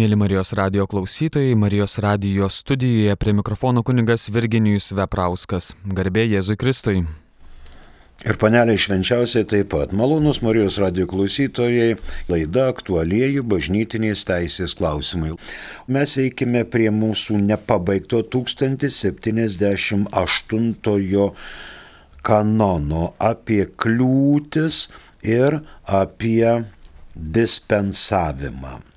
Mėly Marijos radio klausytojai, Marijos radio studijoje prie mikrofono kuningas Virginijus Veprauskas. Garbė Jėzui Kristui. Ir paneliai švenčiausiai taip pat. Malonus Marijos radio klausytojai, laida aktualieji bažnytinės teisės klausimai. Mes eikime prie mūsų nepabaigto 1078 kanono apie kliūtis ir apie dispensavimą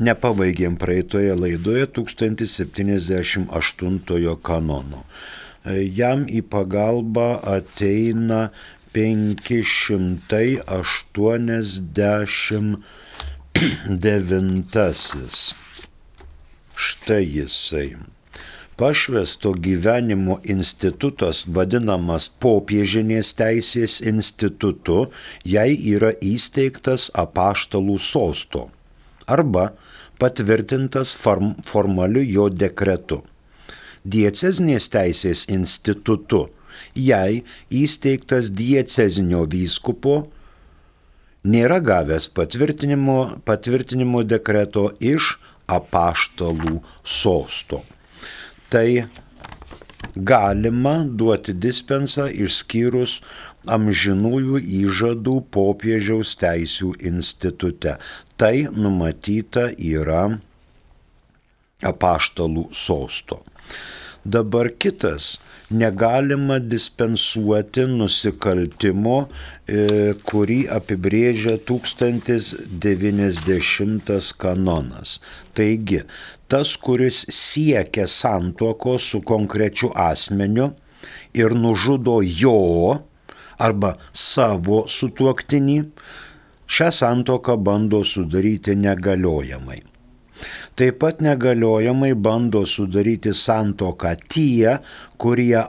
nepabaigėm praeitoje laidoje 1078 kanono. Jam į pagalbą ateina 589. Štai jisai. Pašvesto gyvenimo institutas vadinamas popiežinės teisės institutu, jai yra įsteigtas apaštalų sosto arba patvirtintas form, formaliu jo dekretu. Diecezinės teisės institutu jai įsteigtas diecezinio vyskupo nėra gavęs patvirtinimo, patvirtinimo dekreto iš apaštalų sosto. Tai galima duoti dispensą išskyrus amžinųjų įžadų popiežiaus teisių institute. Tai numatyta yra apaštalų sosto. Dabar kitas negalima dispensuoti nusikaltimo, e, kurį apibrėžia 1090 kanonas. Taigi, tas, kuris siekia santuoko su konkrečiu asmeniu ir nužudo jo arba savo sutuoktinį, šią santoką bando sudaryti negaliojamai. Taip pat negaliojamai bando sudaryti santoką tie, kurie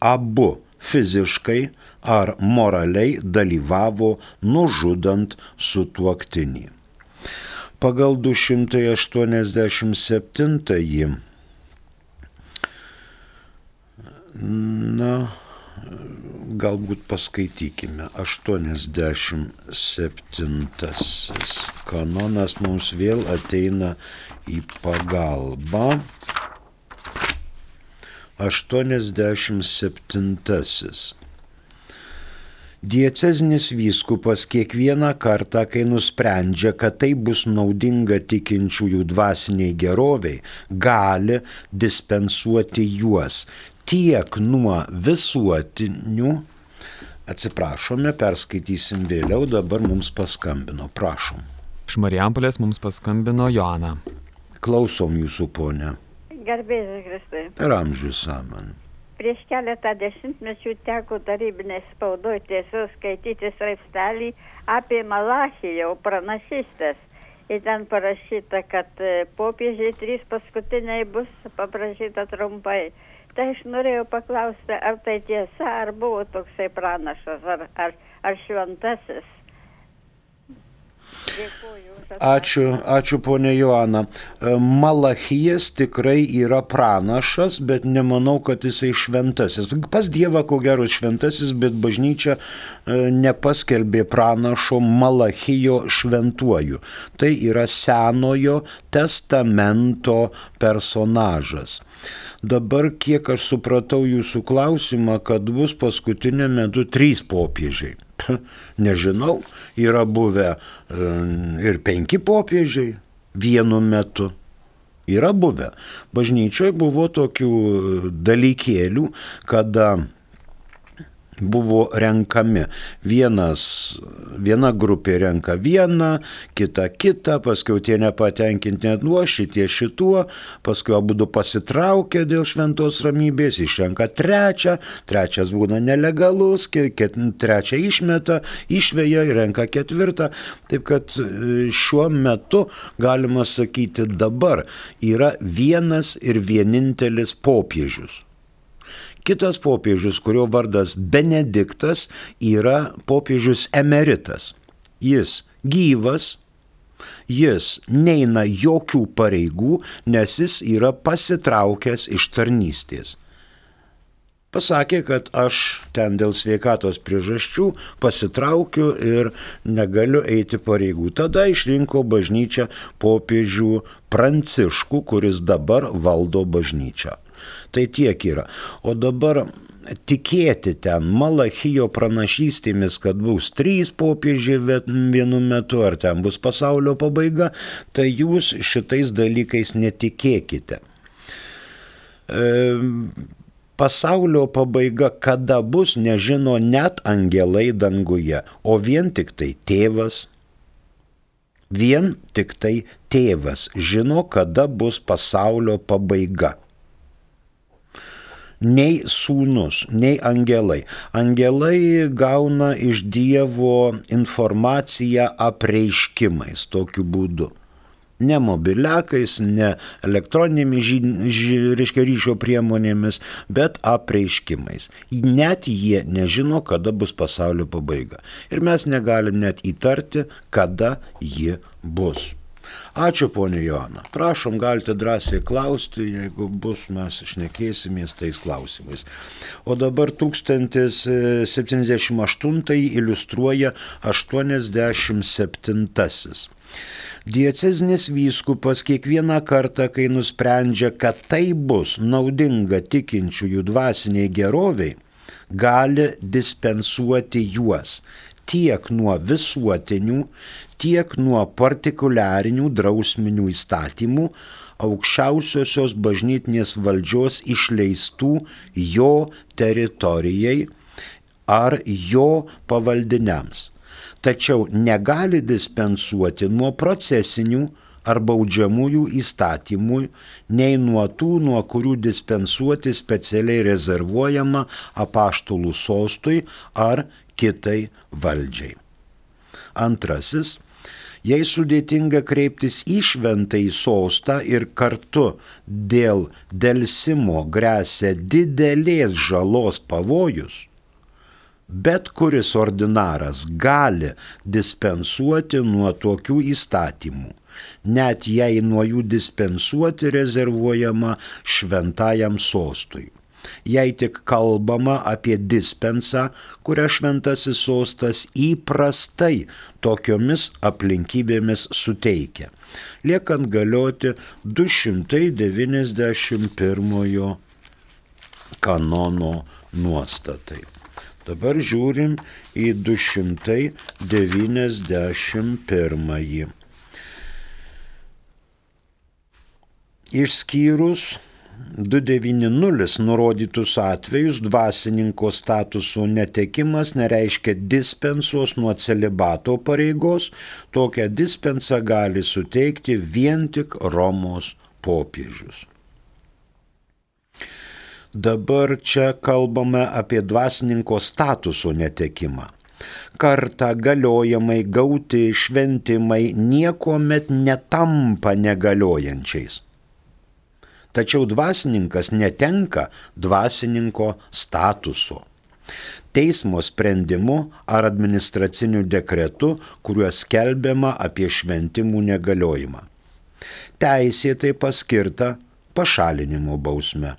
abu fiziškai ar moraliai dalyvavo nužudant sutuoktinį. Pagal 287 na, galbūt paskaitykime. 87 kanonas mums vėl ateina į pagalbą. 87. Diecezinis vyskupas kiekvieną kartą, kai nusprendžia, kad tai bus naudinga tikinčiųjų dvasiniai geroviai, gali dispensuoti juos tiek nuo visuotinių, atsiprašome, perskaitysim vėliau, dabar mums paskambino, prašom. Iš Marijampolės mums paskambino Joana. Klausom jūsų, ponė. Garbėsiu Kristai. Per amžius saman. Prieš keletą dešimtmečių teko tarybinės spaudoje tiesiog skaityti straipsnelį apie Malachiją, pranašystės. Ir ten parašyta, kad e, popiežiai trys paskutiniai bus paprašyta trumpai tai aš norėjau paklausti, ar tai tiesa, ar buvo toksai pranašas, ar, ar, ar šventasis. Ačiū, ačiū ponė Joana. E, Malachijas tikrai yra pranašas, bet nemanau, kad jisai šventasis. Pas Dievą ko gero šventasis, bet bažnyčia e, nepaskelbė pranašo Malachijo šventuoju. Tai yra senojo testamento personažas. Dabar, kiek aš supratau jūsų klausimą, kad bus paskutiniu metu trys popiežiai. Nežinau, yra buvę e, ir penki popiežiai vienu metu. Yra buvę. Bažnyčioje buvo tokių dalykėlių, kada buvo renkami. Vienas, viena grupė renka vieną, kita kitą, paskui tie nepatenkinti net nuo šitie šituo, paskui abu du pasitraukia dėl šventos ramybės, išrenka trečią, trečias būna nelegalus, trečią išmeta, išveja ir renka ketvirtą. Taip kad e, šiuo metu, galima sakyti, dabar yra vienas ir vienintelis popiežius. Kitas popiežius, kurio vardas Benediktas, yra popiežius emeritas. Jis gyvas, jis neina jokių pareigų, nes jis yra pasitraukęs iš tarnystės. pasakė, kad aš ten dėl sveikatos priežasčių pasitraukiu ir negaliu eiti pareigų. Tada išrinko bažnyčią popiežių Pranciškų, kuris dabar valdo bažnyčią. Tai tiek yra. O dabar tikėti ten Malachijo pranašystėmis, kad bus trys popiežiai vienu metu, ar ten bus pasaulio pabaiga, tai jūs šitais dalykais netikėkite. E, pasaulio pabaiga kada bus, nežino net angelai danguje, o vien tik tai tėvas. Vien tik tai tėvas žino, kada bus pasaulio pabaiga. Nei sūnus, nei angelai. Angelai gauna iš Dievo informaciją apreiškimais tokiu būdu ne mobiliakais, ne elektroninėmis reiškia, ryšio priemonėmis, bet apreiškimais. Net jie nežino, kada bus pasaulio pabaiga. Ir mes negalim net įtarti, kada ji bus. Ačiū, ponė Joana. Prašom, galite drąsiai klausti, jeigu bus, mes išnekėsimės tais klausimais. O dabar 1078 iliustruoja 87. Diecezinis vyskupas kiekvieną kartą, kai nusprendžia, kad tai bus naudinga tikinčiųjų dvasiniai geroviai, gali dispensuoti juos tiek nuo visuotinių, tiek nuo partikuliarinių drausminių įstatymų, aukščiausiosios bažnytinės valdžios išleistų jo teritorijai ar jo pavaldiniams tačiau negali dispensuoti nuo procesinių ar baudžiamųjų įstatymų, nei nuo tų, nuo kurių dispensuoti specialiai rezervuojama apaštalų sostui ar kitai valdžiai. Antrasis, jei sudėtinga kreiptis į šventąjį sostą ir kartu dėl dėlsimo grėsia didelės žalos pavojus, bet kuris ordinaras gali dispensuoti nuo tokių įstatymų, net jei nuo jų dispensuoti rezervuojama šventajam sostui. Jei tik kalbama apie dispensą, kurią šventasis sostas įprastai tokiomis aplinkybėmis suteikia, liekant galioti 291 kanono nuostatai. Dabar žiūrim į 291. Išskyrus 290 nurodytus atvejus dvasininko statuso netekimas nereiškia dispensos nuo celibato pareigos, tokią dispensą gali suteikti vien tik Romos popiežius. Dabar čia kalbame apie dvasininko statuso netekimą. Kartą galiojamai gauti šventimai nieko met netampa negaliojančiais. Tačiau dvasininkas netenka dvasininko statuso. Teismo sprendimu ar administraciniu dekretu, kuriuo skelbiama apie šventimų negaliojimą. Teisėtai paskirta pašalinimo bausme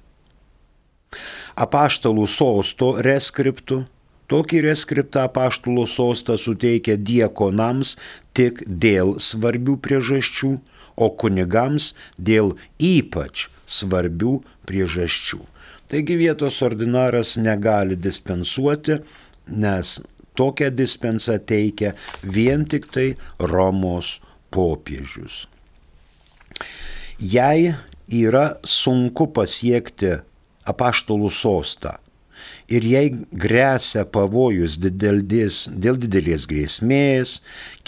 apaštalų sosto reskriptų. Tokį reskriptą apaštalų sostą suteikia diekonams tik dėl svarbių priežasčių, o kunigams dėl ypač svarbių priežasčių. Taigi vietos ordinaras negali dispensuoti, nes tokią dispensą teikia vien tik tai Romos popiežius. Jei yra sunku pasiekti apaštalų sostą. Ir jei grėsia pavojus didelės, dėl didelės grėsmės,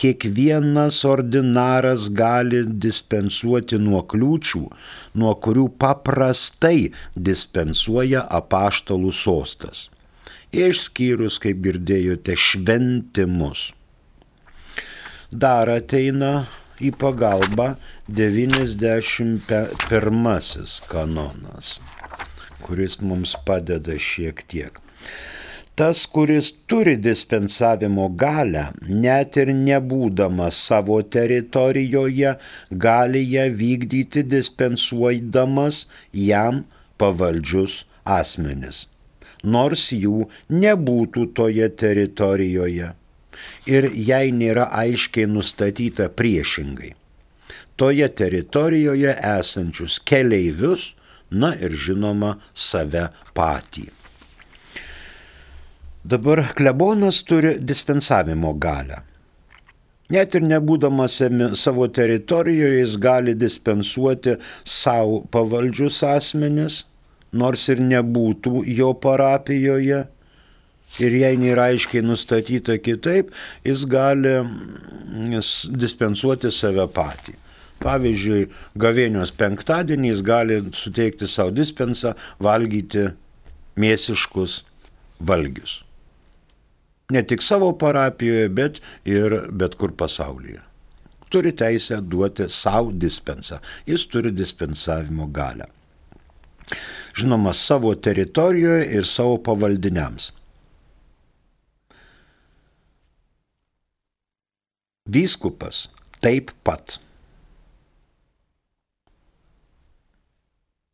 kiekvienas ordinaras gali dispensuoti nuo kliūčių, nuo kurių paprastai dispensuoja apaštalų sostas. Išskyrus, kaip girdėjote, šventimus. Dar ateina į pagalbą 91 kanonas kuris mums padeda šiek tiek. Tas, kuris turi dispensavimo galę, net ir nebūdamas savo teritorijoje, gali ją vykdyti dispensuodamas jam pavaldžius asmenis. nors jų nebūtų toje teritorijoje. Ir jei nėra aiškiai nustatyta priešingai. Toje teritorijoje esančius keleivius, na ir žinoma, save patį. Dabar klebonas turi dispensavimo galę. Net ir nebūdamas savo teritorijoje jis gali dispensuoti savo pavaldžius asmenis, nors ir nebūtų jo parapijoje. Ir jei nėra aiškiai nustatyta kitaip, jis gali dispensuoti save patį. Pavyzdžiui, gavėnios penktadienį jis gali suteikti savo dispensą valgyti mėsiškus valgius ne tik savo parapijoje, bet ir bet kur pasaulyje. Turi teisę duoti savo dispensą. Jis turi dispensavimo galę. Žinoma, savo teritorijoje ir savo pavaldiniams. Vyskupas taip pat.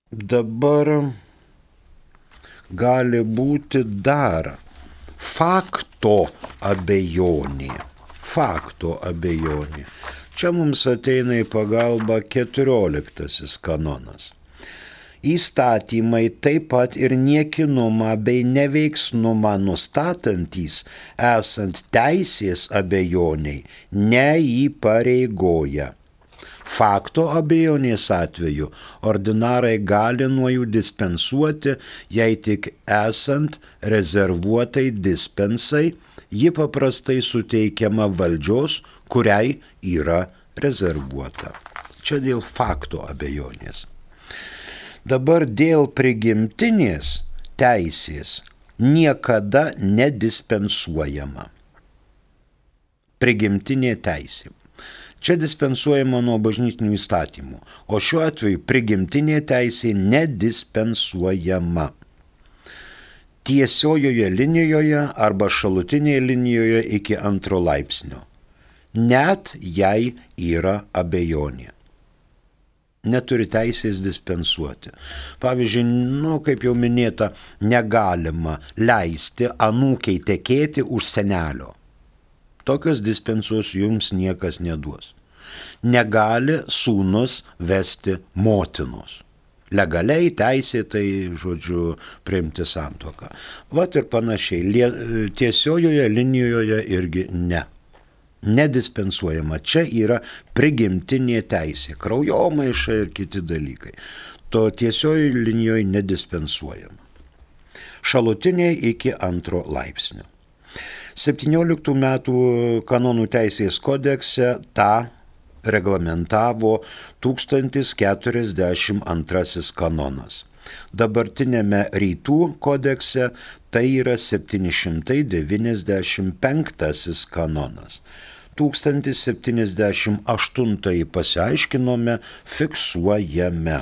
Dabar gali būti dar fakto abejonė. Fakto abejonė. Čia mums ateina į pagalbą keturioliktasis kanonas. Įstatymai taip pat ir niekinumą bei neveiksnumą nustatantys esant teisės abejoniai neįpareigoja Fakto abejonės atveju ordinarai gali nuo jų dispensuoti, jei tik esant rezervuotai dispensai, ji paprastai suteikiama valdžios, kuriai yra rezervuota. Čia dėl fakto abejonės. Dabar dėl prigimtinės teisės niekada nedispensuojama. Prigimtinė teisė. Čia dispensuojama nuo bažnytinių įstatymų, o šiuo atveju prigimtinė teisė nedispensuojama. Tiesiojoje linijoje arba šalutinėje linijoje iki antro laipsnio. Net jei yra abejonė neturi teisės dispensuoti. Pavyzdžiui, nu, kaip jau minėta, negalima leisti anūkiai tekėti už senelio. Tokios dispensos jums niekas neduos. Negali sūnus vesti motinos. Legaliai, teisėtai, žodžiu, priimti santoką. Vat ir panašiai, tiesiojoje linijoje irgi ne. Nedispensuojama. Čia yra prigimtinė teisė, kraujomaiša ir kiti dalykai. To tiesiojoje linijoje nedispensuojama. Šalutiniai iki antro laipsnio. 17 metų kanonų teisės kodekse tą reglamentavo 1042 kanonas. Dabartinėme rytų kodekse tai yra 795 kanonas. 1078 pasiaiškinome, fiksuojame.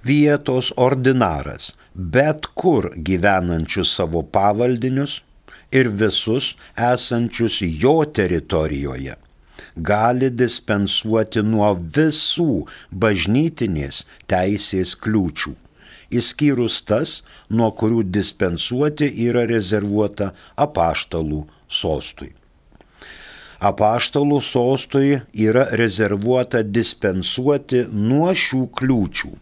Vietos ordinaras bet kur gyvenančius savo pavaldinius ir visus esančius jo teritorijoje gali dispensuoti nuo visų bažnytinės teisės kliūčių, išskyrus tas, nuo kurių dispensuoti yra rezervuota apaštalų sostui. Apaštalų sostui yra rezervuota dispensuoti nuo šių kliūčių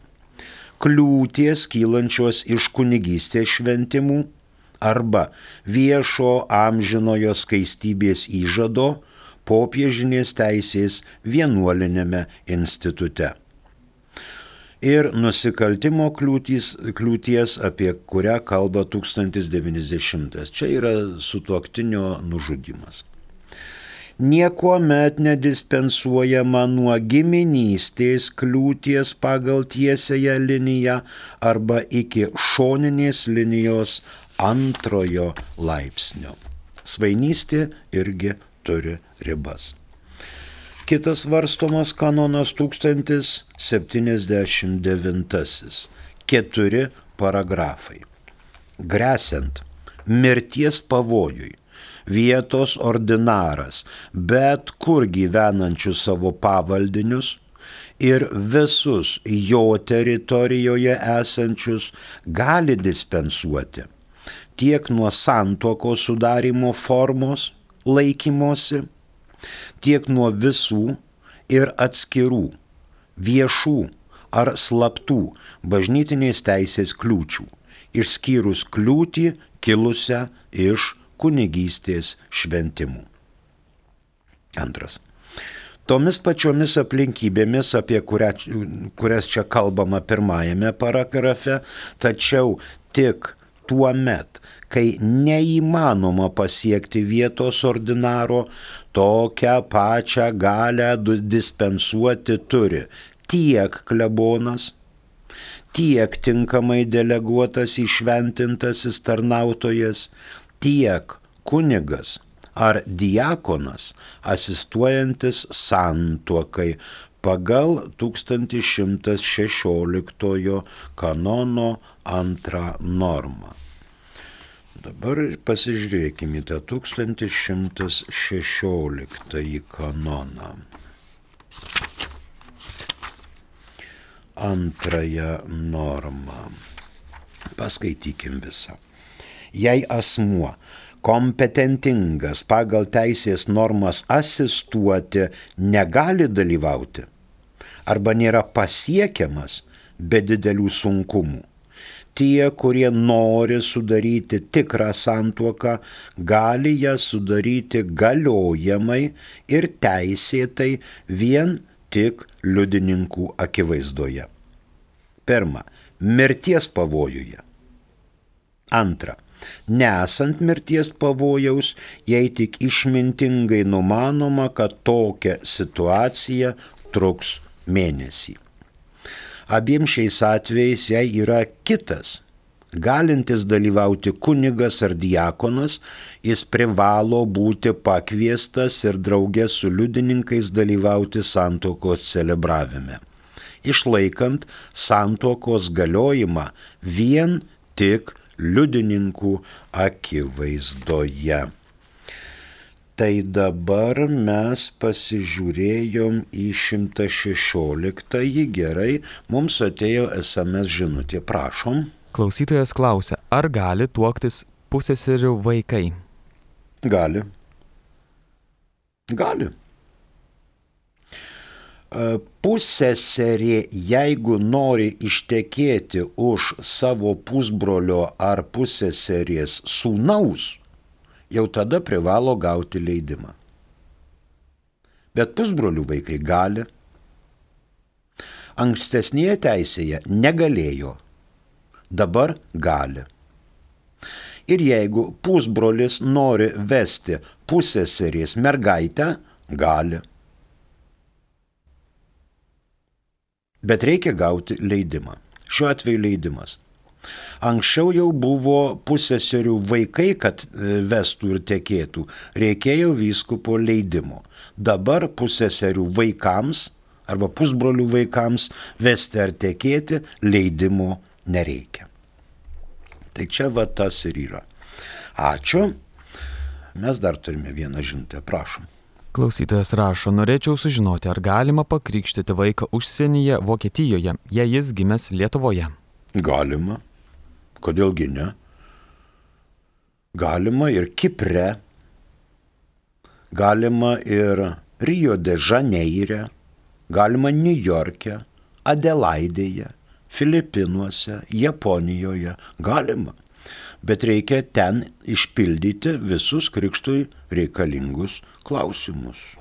kliūties kylančios iš kunigystės šventimų arba viešo amžinojo skaistybės įžado popiežinės teisės vienuolinėme institute. Ir nusikaltimo kliūtis, kliūties, apie kurią kalba 1090. Čia yra sutuoktinio nužudimas nieko met nedispensuojama nuo giminystės kliūties pagal tiesąją liniją arba iki šoninės linijos antrojo laipsnio. Svainystė irgi turi ribas. Kitas varstomas kanonas 1079. Keturi paragrafai. Gresiant mirties pavojui vietos ordinaras, bet kur gyvenančius savo pavaldinius, ir visus jo teritorijoje esančius gali dispensuoti. Tiek nuo santuoko sudarimo formos laikymosi, tiek nuo visų ir atskirų, viešų ar slaptų bažnytinės teisės kliūčių, išskyrus kliūtį kilusią iš kunigystės šventimų. Antras. Tomis pačiomis aplinkybėmis, apie kurią, kurias čia kalbama pirmajame paragrafe, tačiau tik tuo met, kai neįmanoma pasiekti vietos ordinaro, tokią pačią galę dispensuoti turi tiek klebonas, tiek tinkamai deleguotas įšventintasis tarnautojas, tiek kunigas ar diakonas asistuojantis santuokai pagal 1116 kanono antrą normą. Dabar pasižiūrėkime tą 1116 kanoną. Antrąją normą. Paskaitykim visą. Jei asmuo kompetentingas pagal teisės normas asistuoti negali dalyvauti arba nėra pasiekiamas be didelių sunkumų. Tie, kurie nori sudaryti tikrą santuoką, gali ją sudaryti galiojamai ir teisėtai vien tik liudininkų akivaizdoje. Pirma, mirties pavojuje. Antra, nesant mirties pavojaus, jei tik išmintingai numanoma, kad tokia situacija truks mėnesį. Abiem šiais atvejais jei yra kitas, galintis dalyvauti kunigas ar diakonas, jis privalo būti pakviestas ir draugė su liudininkais dalyvauti santokos celebravime, išlaikant santokos galiojimą vien tik liudininkų akivaizdoje. Tai dabar mes pasižiūrėjom į 116, gerai, mums atėjo SMS žinutė, prašom. Klausytojas klausia, ar gali tuoktis pusėserių vaikai? Gali. Gali. Pusėserė, jeigu nori ištekėti už savo pusbrolio ar pusėserės sūnaus, jau tada privalo gauti leidimą. Bet pusbrolių vaikai gali. Ankstesnėje teisėje negalėjo, dabar gali. Ir jeigu pusbrolis nori vesti pusėserės mergaitę, gali. Bet reikia gauti leidimą. Šiuo atveju leidimas. Anksčiau jau buvo pusėserių vaikai, kad e, vestų ir tekėtų. Reikėjo vyskupo leidimo. Dabar pusėserių vaikams arba pusbrolių vaikams vesti ar tekėti leidimo nereikia. Tai čia va tas ir yra. Ačiū. Mes dar turime vieną žinutę, prašom. Klausytojas rašo, norėčiau sužinoti, ar galima pakrikštyti vaiką užsienyje Vokietijoje, jei jis gimęs Lietuvoje. Galima. Kodėlgi ne? Galima ir Kipre, galima ir Rio de Žaneire, galima New York'e, Adelaidėje, Filipinuose, Japonijoje, galima bet reikia ten išpildyti visus krikštui reikalingus klausimus.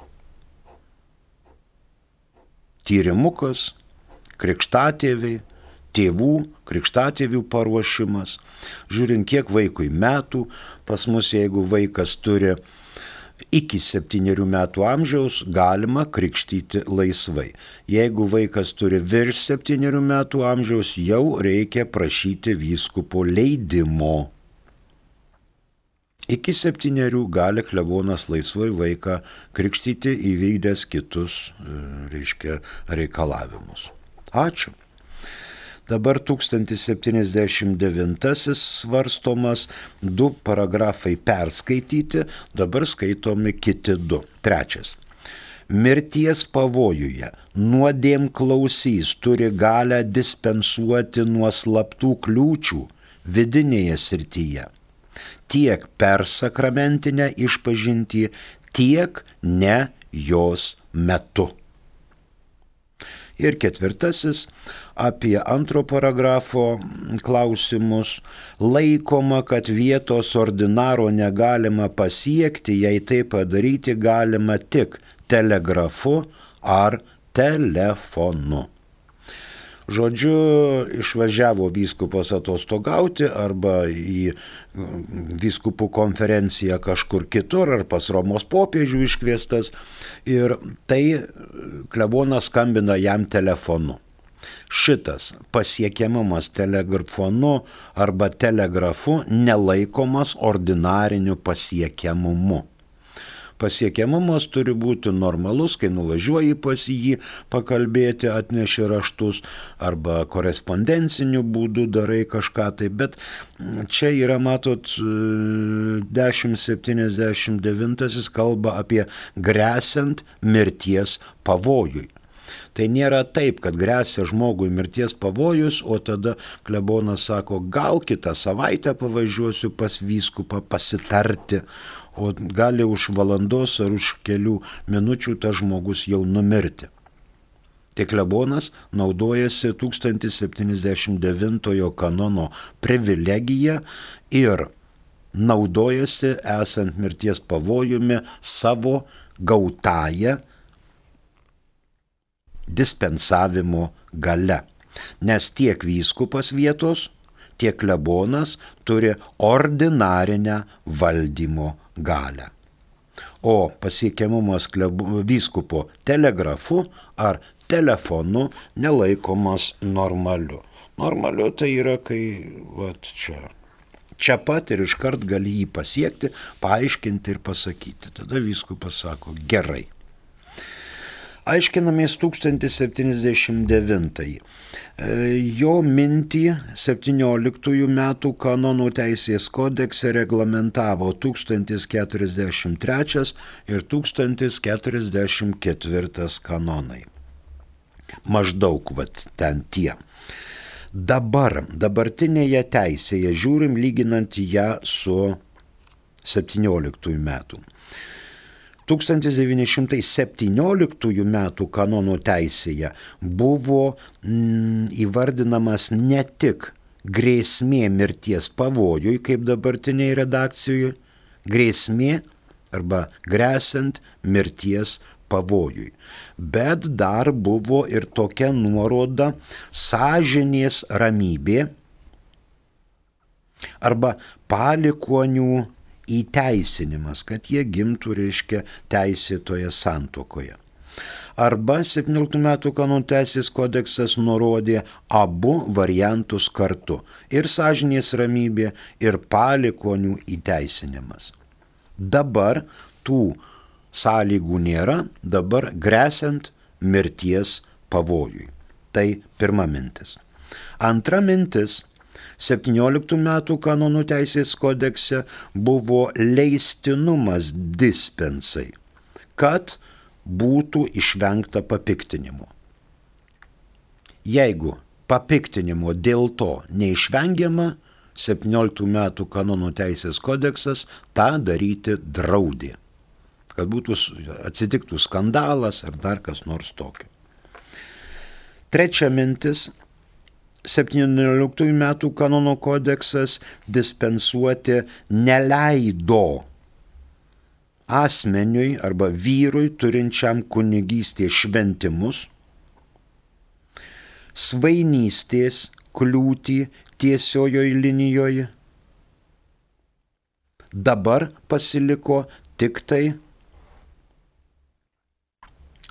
Tyrimukas, krikštatėviai, tėvų, krikštatėvių paruošimas, žiūrint kiek vaikui metų, pas mus jeigu vaikas turi iki septyniarių metų amžiaus galima krikštyti laisvai. Jeigu vaikas turi virš septyniarių metų amžiaus, jau reikia prašyti vyskupo leidimo. Iki septyniarių gali klebonas laisvai vaiką krikštyti įvykdęs kitus, e, reiškia, reikalavimus. Ačiū. Dabar 1079 svarstomas, du paragrafai perskaityti, dabar skaitomi kiti du. Trečias. mirties pavojuje, nuodėm klausys, turi galę dispensuoti nuo slaptų kliūčių vidinėje srityje. Tiek per sakramentinę išpažinti, tiek ne jos metu. Ir ketvirtasis apie antro paragrafo klausimus. Laikoma, kad vietos ordinaro negalima pasiekti, jei tai padaryti galima tik telegrafu ar telefonu. Žodžiu, išvažiavo vyskupas atostogauti arba į vyskupų konferenciją kažkur kitur ar pas Romos popiežių iškviestas ir tai klebonas skambina jam telefonu. Šitas pasiekiamumas telegrafonu arba telegrafu nelaikomas ordinariniu pasiekiamumu pasiekiamumas turi būti normalus, kai nuvažiuoji pas jį pakalbėti, atneši raštus arba korespondenciniu būdu darai kažką tai, bet čia yra, matot, 1079 kalba apie grėsant mirties pavojui. Tai nėra taip, kad grėsia žmogui mirties pavojus, o tada klebonas sako, gal kitą savaitę pavažiuosiu pas vyskupą pasitarti, o gali už valandos ar už kelių minučių tas žmogus jau numirti. Tik klebonas naudojasi 1079 kanono privilegiją ir naudojasi esant mirties pavojumi savo gautąją dispensavimo gale. Nes tiek vyskupas vietos, tiek klebonas turi ordinarinę valdymo galę. O pasiekiamumas vyskupo telegrafu ar telefonu nelaikomas normaliu. Normaliu tai yra, kai vat, čia, čia pat ir iškart gali jį pasiekti, paaiškinti ir pasakyti. Tada vyskupas sako gerai. Aiškinamės 1079. Jo mintį 17 metų kanonų teisės kodekse reglamentavo 1043 ir 1044 kanonai. Maždaug vat ten tie. Dabar, dabartinėje teisėje žiūrim lyginant ją su 17 metų. 1917 m. kanonų teisėje buvo mm, įvardinamas ne tik grėsmė mirties pavojui, kaip dabartiniai redakcijoje, grėsmė arba grėsant mirties pavojui. Bet dar buvo ir tokia nuoroda sąžinės ramybė arba palikonių įteisinimas, kad jie gimtų, reiškia, teisėtoje santokoje. Arba 17 metų kanonų teisės kodeksas nurodė abu variantus kartu - ir sąžinės ramybė, ir palikonių įteisinimas. Dabar tų sąlygų nėra, dabar grėsiant mirties pavojui. Tai pirma mintis. Antra mintis 17 metų kanonų teisės kodekse buvo leistinumas dispensai, kad būtų išvengta papiktinimo. Jeigu papiktinimo dėl to neišvengiama, 17 metų kanonų teisės kodeksas tą daryti draudė, kad būtų atsitiktų skandalas ar dar kas nors tokio. Trečia mintis 17 metų kanono kodeksas dispensuoti neleido asmeniui arba vyrui turinčiam kunigystės šventimus, svainystės kliūtį tiesiojoje linijoje. Dabar pasiliko tik tai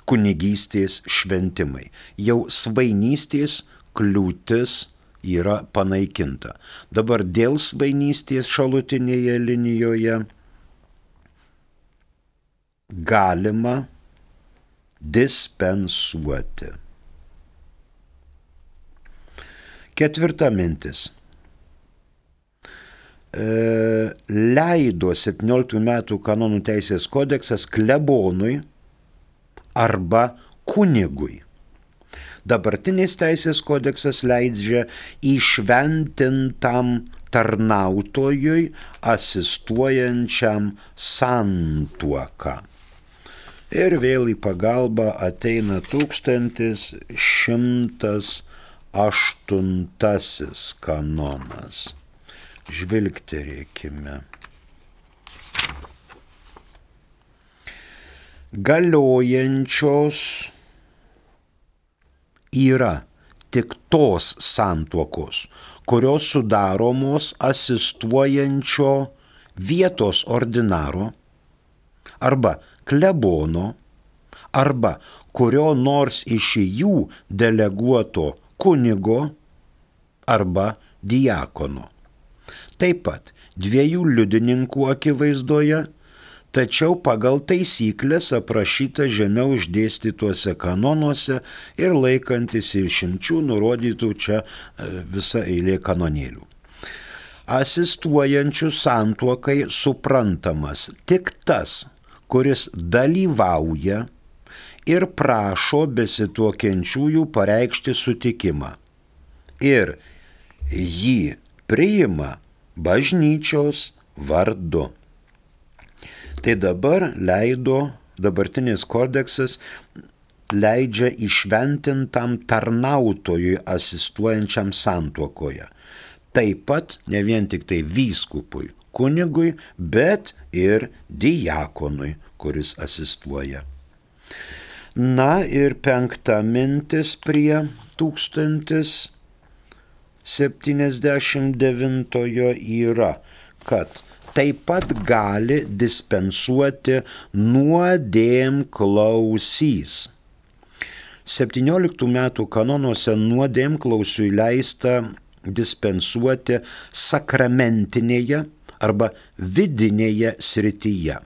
kunigystės šventimai. Jau svainystės kliūtis yra panaikinta. Dabar dėl svainystės šalutinėje linijoje galima dispensuoti. Ketvirta mintis. E, leido 17 metų kanonų teisės kodeksas klebonui arba kunigui. Dabartinis teisės kodeksas leidžia įšventintam tarnautojui asistuojančiam santuoką. Ir vėl į pagalbą ateina 1108 kanonas. Žvilgterėkime. Galiojančios yra tik tos santuokos, kurios sudaromos asistuojančio vietos ordinaro arba klebono arba kurio nors iš jų deleguoto kunigo arba diakono. Taip pat dviejų liudininkų akivaizdoje tačiau pagal taisyklės aprašyta žemiau išdėstytuose kanonuose ir laikantis ir šimčių nurodytų čia e, visa eilė kanonėlių. Asistuojančių santuokai suprantamas tik tas, kuris dalyvauja ir prašo besituokiančiųjų pareikšti sutikimą. Ir jį priima bažnyčios vardu. Tai dabar leido, dabartinis kodeksas leidžia išventintam tarnautojui asistuojančiam santuokoje. Taip pat ne vien tik tai vyskupui, kunigui, bet ir diakonui, kuris asistuoja. Na ir penkta mintis prie 1079 yra, kad taip pat gali dispensuoti nuodėm klausys. 17 metų kanonuose nuodėmklausiui leista dispensuoti sakramentinėje arba vidinėje srityje.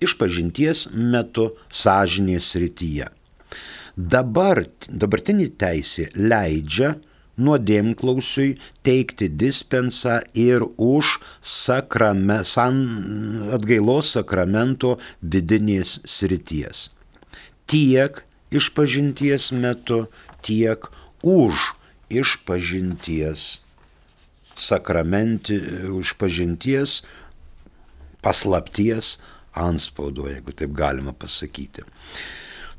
Išpažinties metu sąžinės srityje. Dabar, dabartinė teisė leidžia nuodėmklausiui teikti dispensą ir už sakrame, san, atgailos sakramento vidinės srities. Tiek išpažinties metu, tiek už išpažinties sakramenti, užpažinties paslapties anspaudo, jeigu taip galima pasakyti.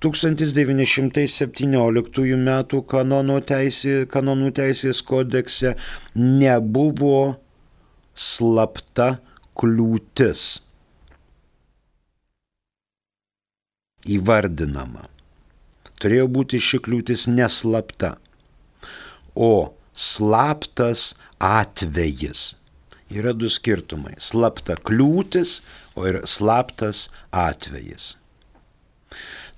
1917 m. Kanono teisė, kanonų teisės kodekse nebuvo slapta kliūtis įvardinama. Turėjo būti ši kliūtis neslapta, o slaptas atvejis. Yra du skirtumai - slapta kliūtis, o ir slaptas atvejis.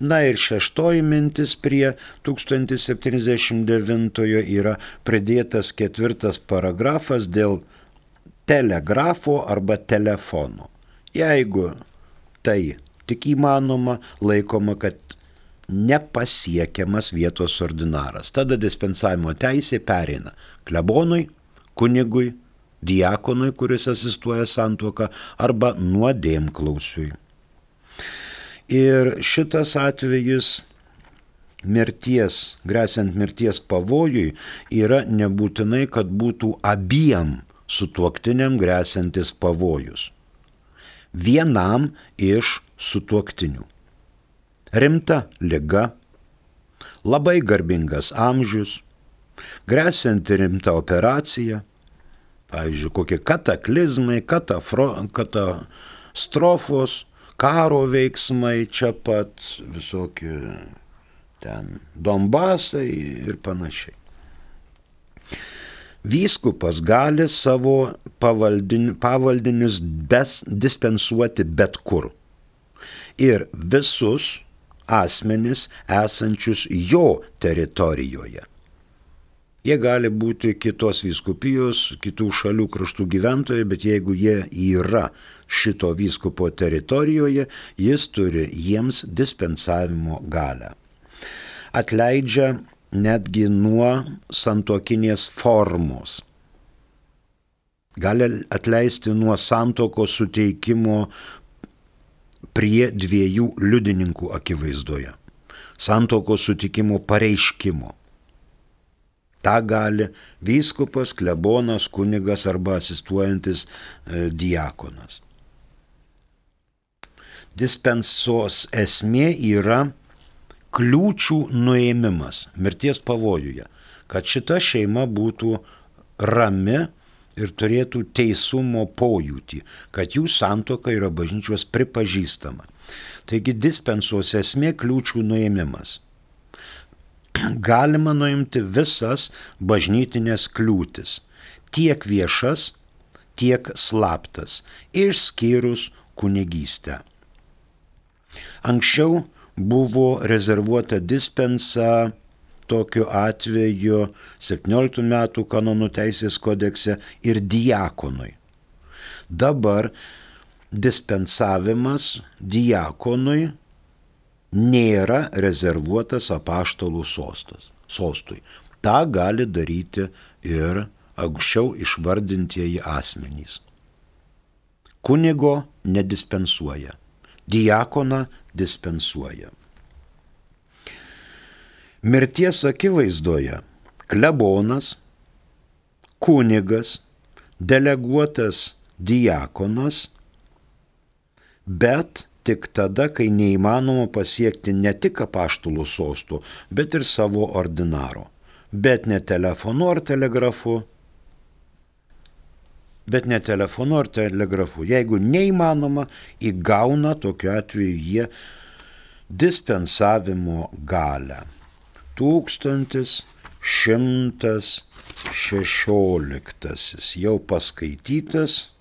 Na ir šeštoji mintis prie 1079 yra pridėtas ketvirtas paragrafas dėl telegrafo arba telefono. Jeigu tai tik įmanoma, laikoma, kad nepasiekiamas vietos ordinaras. Tada dispensavimo teisė pereina klebonui, kunigui, diakonui, kuris asistuoja santuoką, arba nuodėmklausiui. Ir šitas atvejis mirties, grėsiant mirties pavojui, yra nebūtinai, kad būtų abiem sutuoktiniam grėsiantis pavojus. Vienam iš sutuoktinių. Rimta lyga, labai garbingas amžius, grėsianti rimta operacija, pavyzdžiui, kokie kataklizmai, katafro, katastrofos, karo veiksmai čia pat, visokie ten Donbasai ir panašiai. Vyskupas gali savo pavaldin, pavaldinius bes, dispensuoti bet kur. Ir visus asmenis esančius jo teritorijoje. Jie gali būti kitos vyskupijos, kitų šalių kraštų gyventojai, bet jeigu jie yra šito vyskupo teritorijoje, jis turi jiems dispensavimo galę. Atleidžia netgi nuo santokinės formos. Gali atleisti nuo santoko suteikimo prie dviejų liudininkų akivaizdoje. Santokos sutikimo pareiškimo. Ta gali vyskupas, klebonas, kunigas arba asistuojantis e, diakonas. Dispensos esmė yra kliūčių nuėmimas mirties pavojuje, kad šita šeima būtų rami ir turėtų teisumo pojūtį, kad jų santoka yra bažnyčios pripažįstama. Taigi dispensos esmė kliūčių nuėmimas. Galima nuimti visas bažnytinės kliūtis, tiek viešas, tiek slaptas, išskyrus kunigystę. Anksčiau buvo rezervuota dispensa tokiu atveju 17 metų kanonų teisės kodekse ir diakonui. Dabar dispensavimas diakonui nėra rezervuotas apaštalų sostas, sostui. Ta gali daryti ir anksčiau išvardintieji asmenys. Kunigo nedispensuoja, diakoną dispensuoja. Mirties akivaizdoje klebonas, kunigas, deleguotas diakonas, bet tik tada, kai neįmanoma pasiekti ne tik apaštulų sostų, bet ir savo ordinaro. Bet ne telefonu ar telegrafu. Bet ne telefonu ar telegrafu. Jeigu neįmanoma, įgauna tokiu atveju jie dispensavimo galę. 1116 jau paskaitytas.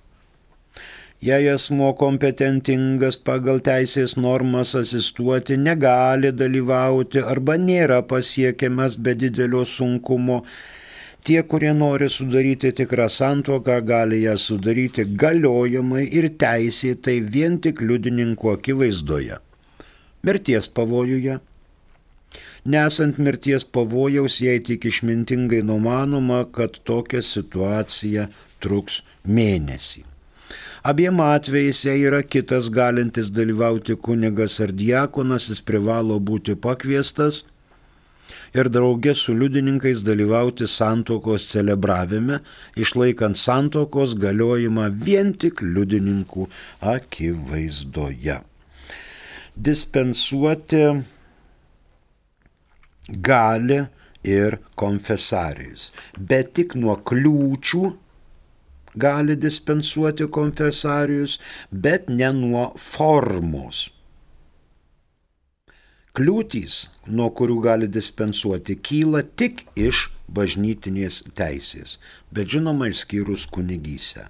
Jei asmo kompetentingas pagal teisės normas asistuoti negali dalyvauti arba nėra pasiekiamas be didelio sunkumo, tie, kurie nori sudaryti tikrą santuoką, gali ją sudaryti galiojamai ir teisėtai vien tik liudininkų akivaizdoje. Mirties pavojuje Nesant mirties pavojaus, jei tik išmintingai numanoma, kad tokia situacija truks mėnesį. Abiem atvejais, jei yra kitas galintis dalyvauti kunigas ar diakonas, jis privalo būti pakviestas ir draugė su liudininkais dalyvauti santokos celebravime, išlaikant santokos galiojimą vien tik liudininkų akivaizdoje. Dispensuoti gali ir konfesarijus. Bet tik nuo kliūčių gali dispensuoti konfesarijus, bet ne nuo formos. Kliūtys, nuo kurių gali dispensuoti, kyla tik iš bažnytinės teisės, bet žinoma išskyrus kunigysę.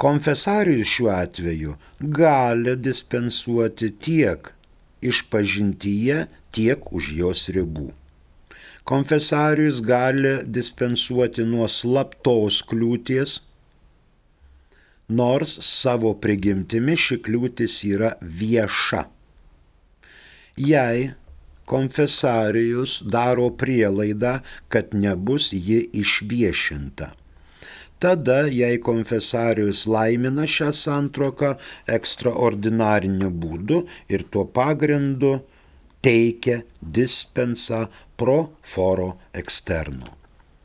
Konfesarijus šiuo atveju gali dispensuoti tiek išpažintyje, tiek už jos ribų. Konfesarius gali dispensuoti nuo slaptos kliūties, nors savo prigimtimi ši kliūtis yra vieša. Jei konfesarijus daro prielaidą, kad nebus ji išviešinta. Tada, jei konfesarius laimina šią santroką ekstraordinariniu būdu ir tuo pagrindu teikia dispensa pro foro externo.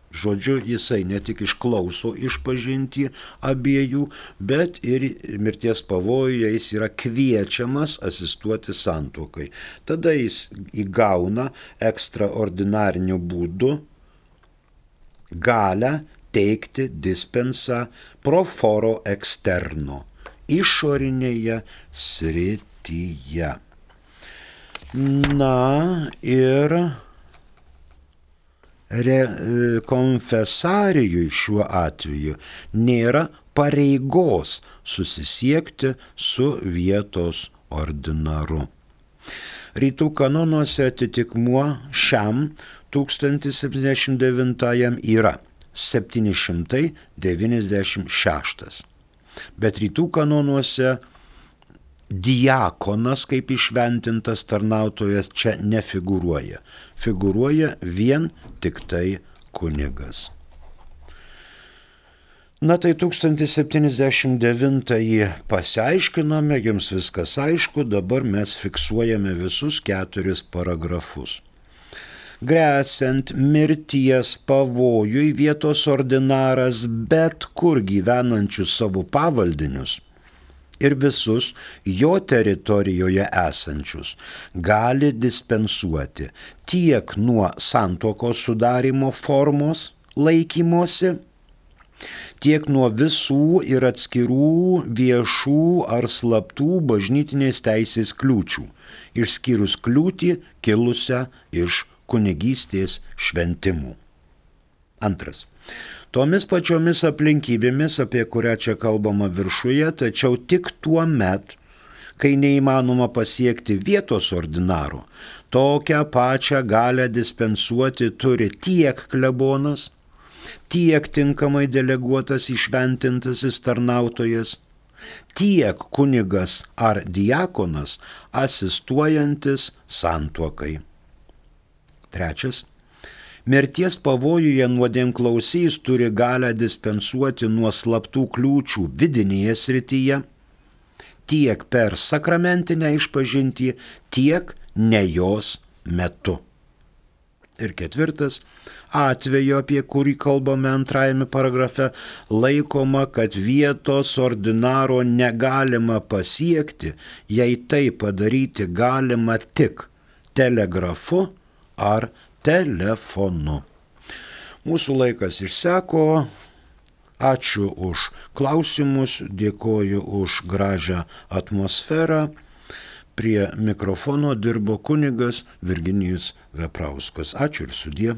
Žodžiu, jisai ne tik išklauso išpažinti abiejų, bet ir mirties pavojuje jis yra kviečiamas asistuoti santokai. Tada jis įgauna ekstraordinariniu būdu galę teikti dispensą pro foro externo išorinėje srityje. Na ir re, konfesarijui šiuo atveju nėra pareigos susisiekti su vietos ordinaru. Rytų kanonuose atitikmuo šiam 1079 yra 796. Bet rytų kanonuose diakonas kaip išventintas tarnautojas čia nefigūruoja. Figūruoja vien tik tai kunigas. Na tai 1079 pasiaiškinome, jums viskas aišku, dabar mes fiksuojame visus keturis paragrafus. Gresiant mirties pavojui vietos ordinaras bet kur gyvenančius savo pavaldinius ir visus jo teritorijoje esančius gali dispensuoti tiek nuo santokos sudarimo formos laikymosi, tiek nuo visų ir atskirų viešų ar slaptų bažnytinės teisės kliūčių, išskyrus kliūtį kilusią iš kunigystės šventimų. Antras. Tomis pačiomis aplinkybėmis, apie kurią čia kalbama viršuje, tačiau tik tuo met, kai neįmanoma pasiekti vietos ordinaro, tokią pačią galę dispensuoti turi tiek klebonas, tiek tinkamai deleguotas išventintasis tarnautojas, tiek kunigas ar diakonas asistuojantis santuokai. Trečias. Mirties pavojuje nuodėmklausys turi galę dispensuoti nuo slaptų kliūčių vidinėje srityje, tiek per sakramentinę išpažinti, tiek ne jos metu. Ir ketvirtas atveju, apie kurį kalbame antrajame paragrafe, laikoma, kad vietos ordinaro negalima pasiekti, jei tai padaryti galima tik telegrafu ar telefonu. Mūsų laikas išseko. Ačiū už klausimus, dėkoju už gražią atmosferą. Prie mikrofono dirbo kunigas Virginijus Veprauskas. Ačiū ir sudie.